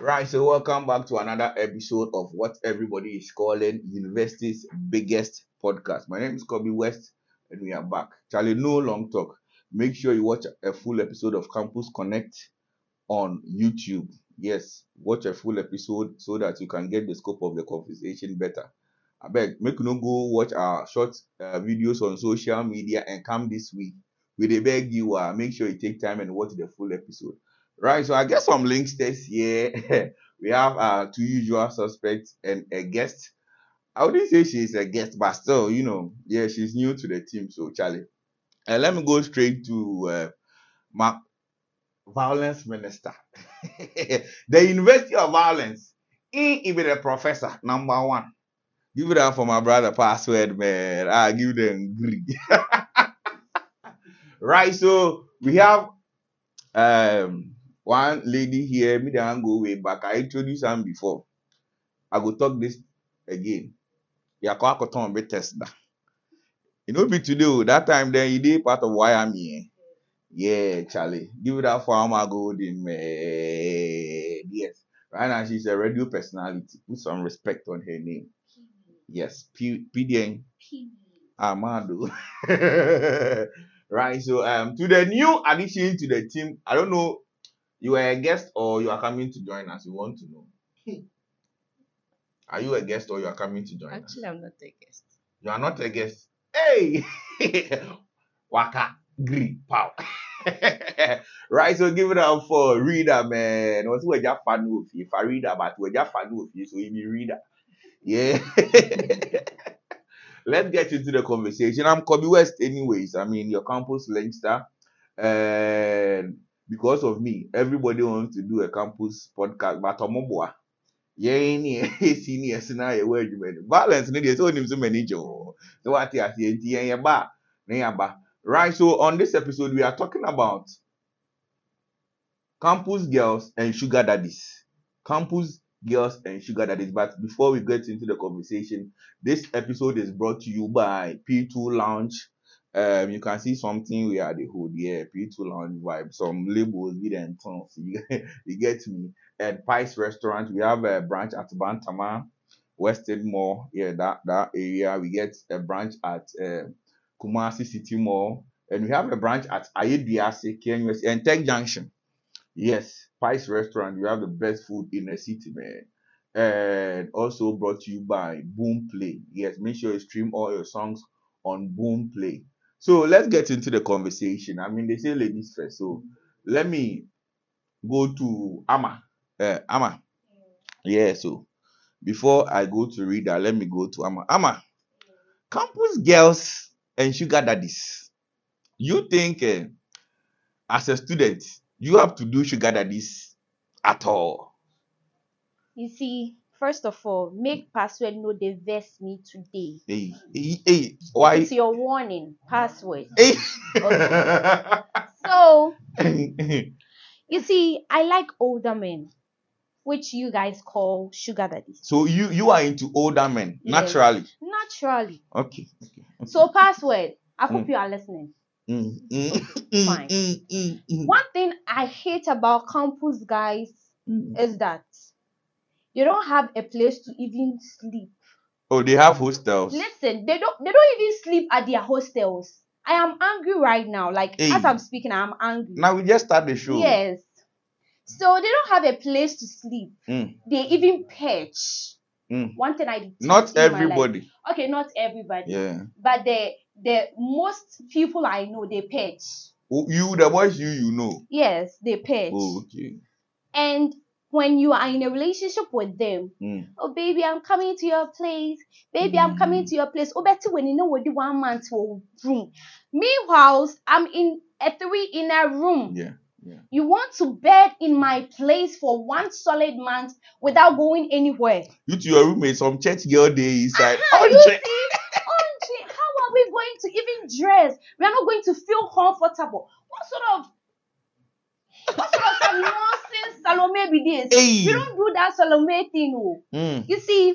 Right, so welcome back to another episode of what everybody is calling university's biggest podcast. My name is Kobe West, and we are back. Charlie, no long talk. Make sure you watch a full episode of Campus Connect on YouTube. Yes, watch a full episode so that you can get the scope of the conversation better. I beg, make no go watch our short uh, videos on social media and come this week. We beg you, uh, make sure you take time and watch the full episode. Right, so I get some links this here. we have uh two usual suspects and a guest. I wouldn't say she's a guest, but still, you know, yeah, she's new to the team. So, Charlie, and let me go straight to uh, my violence minister, the University of Violence. Even a professor, number one. Give it up for my brother, password man. I give them green. right, so we have um one lady here, me the go way back. I introduced her before. I go talk this again. Yakwa Koton be Tesla. You know, be today, oh, that time then you did part of Wyoming. Eh? Yeah, Charlie. Give up for Alma Golden, man. Yes. Right now, she's a radio personality. Put some respect on her name. Yes, P- PDN Amado. right, so um, to the new addition to the team, I don't know you are a guest or you are coming to join us? You want to know. Hmm. Are you a guest or you are coming to join Actually, us? Actually, I'm not a guest. You are not a guest. Hey! Waka, green, pow. right, so give it up for reader, man. What's what you fan of if I reader, but what you fan of you, so you be reader. Yeah. Let's get into the conversation. I'm Kobe West, anyways. I mean, your campus Leinster. And because of me, everybody wants to do a campus podcast, but Omoboa. Yeah, any seniors now, a word you Balance, need so him so many Joe. So what you see, yeah, ba, yeah, ba. Right, so on this episode, we are talking about campus girls and sugar daddies. Campus girls and sugar daddies. But before we get into the conversation, this episode is brought to you by P2 Lounge. Um, you can see something we are the hood, yeah, P2 Lounge vibe, some labels, with and. You, you get me. At Pice Restaurant, we have a branch at Bantama, Western Mall, yeah, that that area. We get a branch at uh, Kumasi City Mall, and we have a branch at Ayeduase, KNUST, and Tech Junction. Yes, Pice Restaurant. You have the best food in the city, man. And also brought to you by Boomplay. Yes, make sure you stream all your songs on Boomplay. So let's get into the conversation. I mean, they say ladies first. So let me go to Ama. Uh, Ama. Yeah, so before I go to Reader, let me go to Ama. Ama, campus girls and sugar daddies. You think uh, as a student, you have to do sugar daddies at all? You see, first of all, make password know they vex me today. Hey, hey, hey, why? It's your warning, password. Hey. So, you see, I like older men, which you guys call sugar daddies. so you you are into older men Yes. naturally. Naturally. Okay. okay. So, password, I hope Mm. you are listening. Mm, mm, Okay, fine. mm, mm, mm, One thing I hate about campus guys is that you don't have a place to even sleep. Oh, they have hostels. Listen, they don't they don't even sleep at their hostels. I am angry right now. Like Hey. as I'm speaking, I'm angry. Now we just start the show. Yes. So they don't have a place to sleep. Mm, They even perch. mm. One thing I Not in my life- everybody. Okay, not everybody. Yeah. But the the most people I know they perch. Oh, you, the boys you you know. Yes, they perch. Oh, okay. And when you are in a relationship with them, Mm. oh baby, I'm coming to your place. Baby, I'm coming to your place. Oh, better when you know what the one month will room. Meanwhile, I'm in a three in a room. Yeah. Yeah. You want to bed in my place for one solid month without going anywhere. You to your roommate, some church girl day inside. You Andre- see, how are we going to even dress? We are not going to feel comfortable. What sort of what sort of nonsense Salome be this? Hey. We don't do that Salome thing. Oh. Mm. You see,